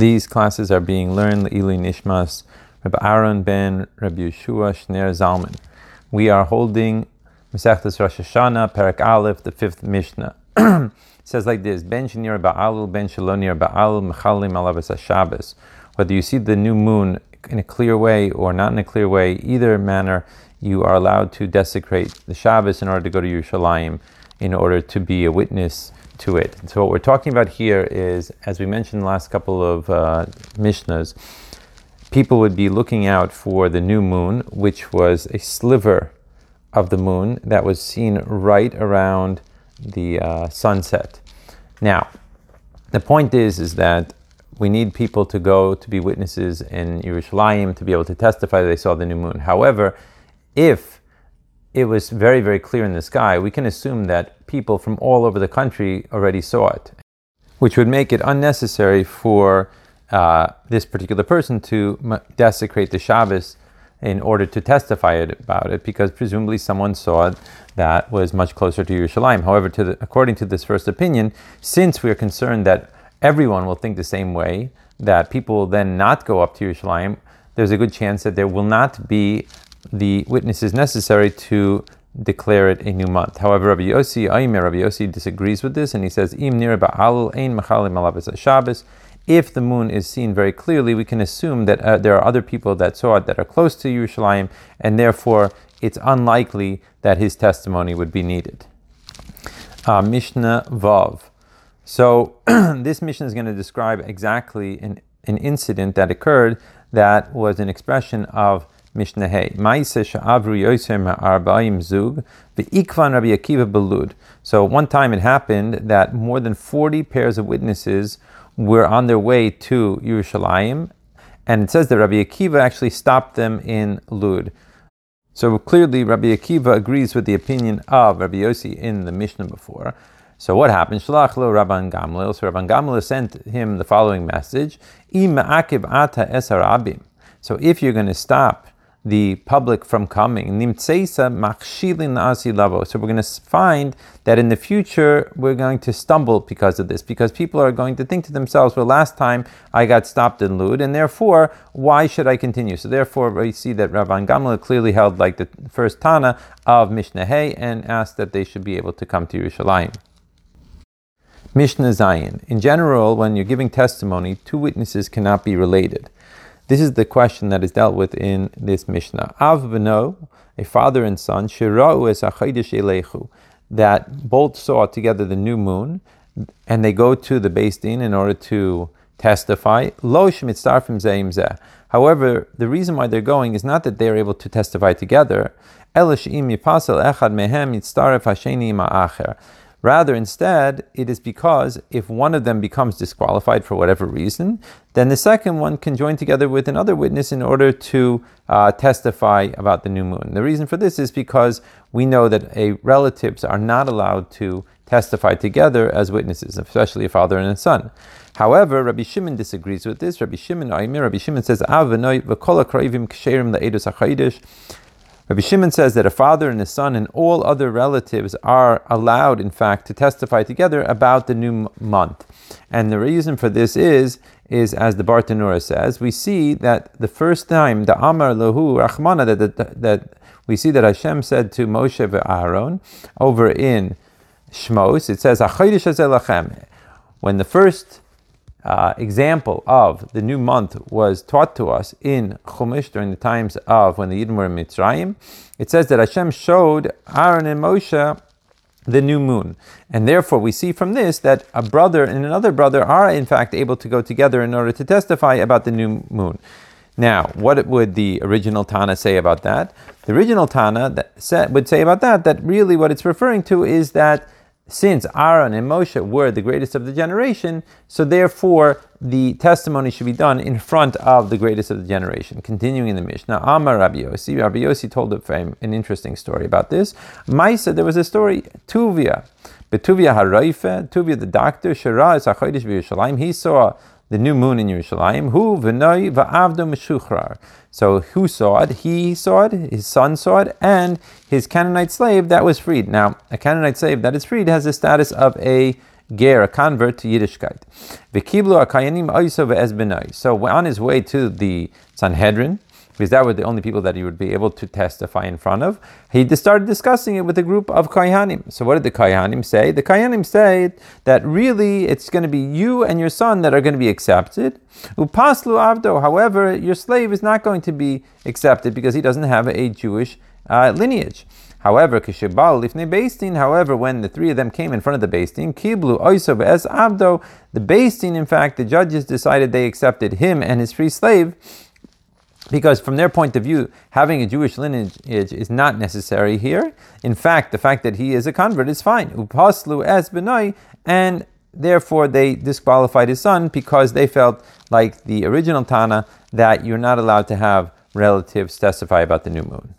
These classes are being learned Ili Nishmas, Rabbi Aaron ben Rabbi Yeshua Shner Zalman. We are holding Masechtas Rosh Hashanah, Perak Aleph, the fifth Mishnah. it says like this: Ben Shnir Ba'alul, Ben Shalonir Ba'alul, Mechalim Alavas Shabbos. Whether you see the new moon in a clear way or not in a clear way, either manner, you are allowed to desecrate the Shabbos in order to go to Yerushalayim in order to be a witness to it. So what we're talking about here is, as we mentioned the last couple of uh, Mishnahs, people would be looking out for the new moon, which was a sliver of the moon that was seen right around the uh, sunset. Now, the point is, is that we need people to go to be witnesses in Yerushalayim to be able to testify that they saw the new moon. However, if it was very, very clear in the sky, we can assume that people from all over the country already saw it, which would make it unnecessary for uh, this particular person to desecrate the Shabbos in order to testify about it, because presumably someone saw it that was much closer to Yerushalayim. However, to the, according to this first opinion, since we are concerned that everyone will think the same way, that people will then not go up to Yerushalayim, there's a good chance that there will not be the witnesses necessary to declare it a new month. However, Rabbi Yossi, Aimer, Rabbi Yossi disagrees with this, and he says, Im ein. If the moon is seen very clearly, we can assume that uh, there are other people that saw it that are close to Yerushalayim, and therefore it's unlikely that his testimony would be needed. Uh, Mishnah Vav. So this Mishnah is going to describe exactly an, an incident that occurred that was an expression of Mishnah Hey. Ma'ise she'avru yoser ma'arba'im zug v'ikvan Rabbi Akiva belud. So one time it happened that more than 40 pairs of witnesses were on their way to Yerushalayim, and it says that Rabbi Akiva actually stopped them in Lud. So clearly, Rabbi Akiva agrees with the opinion of Rabbi Yossi in the Mishnah before. So what happened? Shalach lo Rabban Gamliel. So Rabban Gamliel sent him the following message: Im ata esar esarabim. So if you're going to stop the public from coming. So we're going to find that in the future we're going to stumble because of this, because people are going to think to themselves, well, last time I got stopped in Lud, and therefore, why should I continue? So therefore, we see that Rabban Gamliel clearly held like the first Tana of Mishnah Hay and asked that they should be able to come to Yerushalayim. Mishnah Zayin. In general, when you're giving testimony, two witnesses cannot be related. This is the question that is dealt with in this Mishnah. Av b'no, a father and son, shira'u es elechu, that both saw together the new moon, and they go to the Beis Din in order to testify. Lo shemitzarfim zeim zeh. However, the reason why they're going is not that they are able to testify together. Elish im yipasel echad mehem yitztaref hasheni ma'acher. Rather, instead, it is because if one of them becomes disqualified for whatever reason, then the second one can join together with another witness in order to uh, testify about the new moon. The reason for this is because we know that a relatives are not allowed to testify together as witnesses, especially a father and a son. However, Rabbi Shimon disagrees with this. Rabbi Shimon, Rabbi Shimon says, Rabbi Shimon says that a father and a son and all other relatives are allowed, in fact, to testify together about the new month. And the reason for this is, is as the Bartanura says, we see that the first time the Amar Lahu Rahmana that, that, that we see that Hashem said to Moshe Aaron over in Shmos, it says, when the first uh, example of the new month was taught to us in Chumash during the times of when the Yidden were in Mitzrayim. It says that Hashem showed Aaron and Moshe the new moon. And therefore, we see from this that a brother and another brother are, in fact, able to go together in order to testify about the new moon. Now, what would the original Tana say about that? The original Tana that would say about that that really what it's referring to is that since Aaron and Moshe were the greatest of the generation, so therefore the testimony should be done in front of the greatest of the generation. Continuing in the Mishnah, Amar Rabbi Yossi, Rabbi Yossi told an interesting story about this. Maisa, there was a story, Tuvia. Betuvia Haraife, Tuvia the doctor, Shara is. He saw the new moon in Yerushalayim. Who v'noi va'avdo meshuchrar. So who saw it? He saw it. His son saw it, and his Canaanite slave that was freed. Now, a Canaanite slave that is freed has the status of a ger, a convert to Yiddishkeit. V'kiblu akayanim oiso ve'ez So on his way to the Sanhedrin, because that were the only people that he would be able to testify in front of. He started discussing it with a group of Kayhanim. So what did the Kayhanim say? The Kayhanim said that really it's going to be you and your son that are going to be accepted. Upaslu avdo, however, your slave is not going to be accepted because he doesn't have a Jewish uh, lineage. However, Kishibal Lifnei Beis Din, however, when the three of them came in front of the Beis Din, Kiblu Oisov Es Abdo, the Beis Din, in fact, the judges decided they accepted him and his free slave because from their point of view, having a Jewish lineage is not necessary here. In fact, the fact that he is a convert is fine. Upaslu as benai, and therefore they disqualified his son because they felt like the original Tana that you're not allowed to have relatives testify about the new moon.